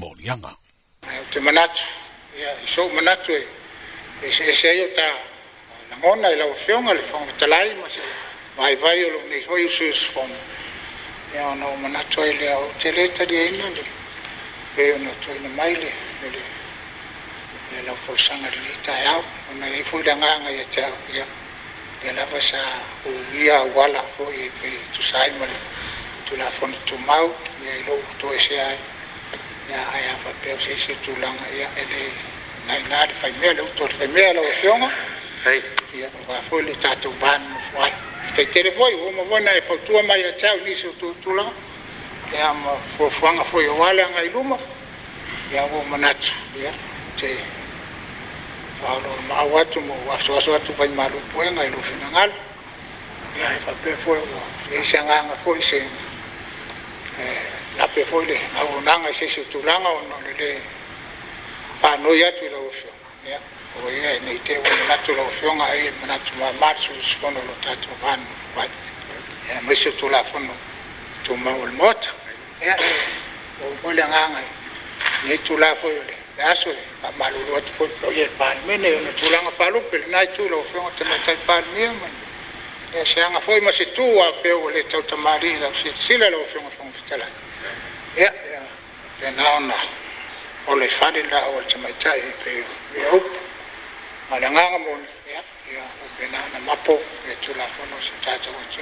molianga. Te manatu, ia, i sou manatu e, e se e se eo ta na mona e lau fionga le fonga talai, ma se vai vai o lo nei hoi usu isu fonga. Ia ona o manatu e le au te leta di eina le, e ona tu e na maile, e le, e lau fosanga le le tai au, ona e fui la nganga ia te au, ia, e lava sa u ia wala foi e-, e tu saima le, tu la fonga tu mau, ia i lo uto e se aia ya aya fa pe se se tu lang ya ele na na de fa me le to fa me le fiona ai ya va fo le ta tu ban fo ai te te le voi mo vo na e fo tu ma ya tau ni se tu tu lang ya mo fo fo nga fo yo wala nga iluma ya wo mo na tu ya te fa lo ma wa tu mo wa so so tu fa ma lu po nga ilu fina nga ya e fa pe fo yo ye se nga nga fo se eh na ah, ah, oh, ah, pe foi le aunaga i se sutulaga ona o lele fanoi atu i lauafioga ia ua ia e nei te ua manatu lauafioga ai e manatu mamā le sulusifono lo tatou vanufuvai ia mai sutulafono tumau o le mota ia e ou mo le agaga nei tulā foi o le le aso le faamalulu atu foi lo ia le palemene ona tulaga falupe lenā itu lauafioga tamaitai palemia mani e seaga foi ma se tu a pea ua le tautamālii lau silasila lauafioga fogafetalaga ya ya te naona o le fale la o te mai tai pe e o ma le nganga mon ya ya o te naona mapo e tu la fono se tata o tu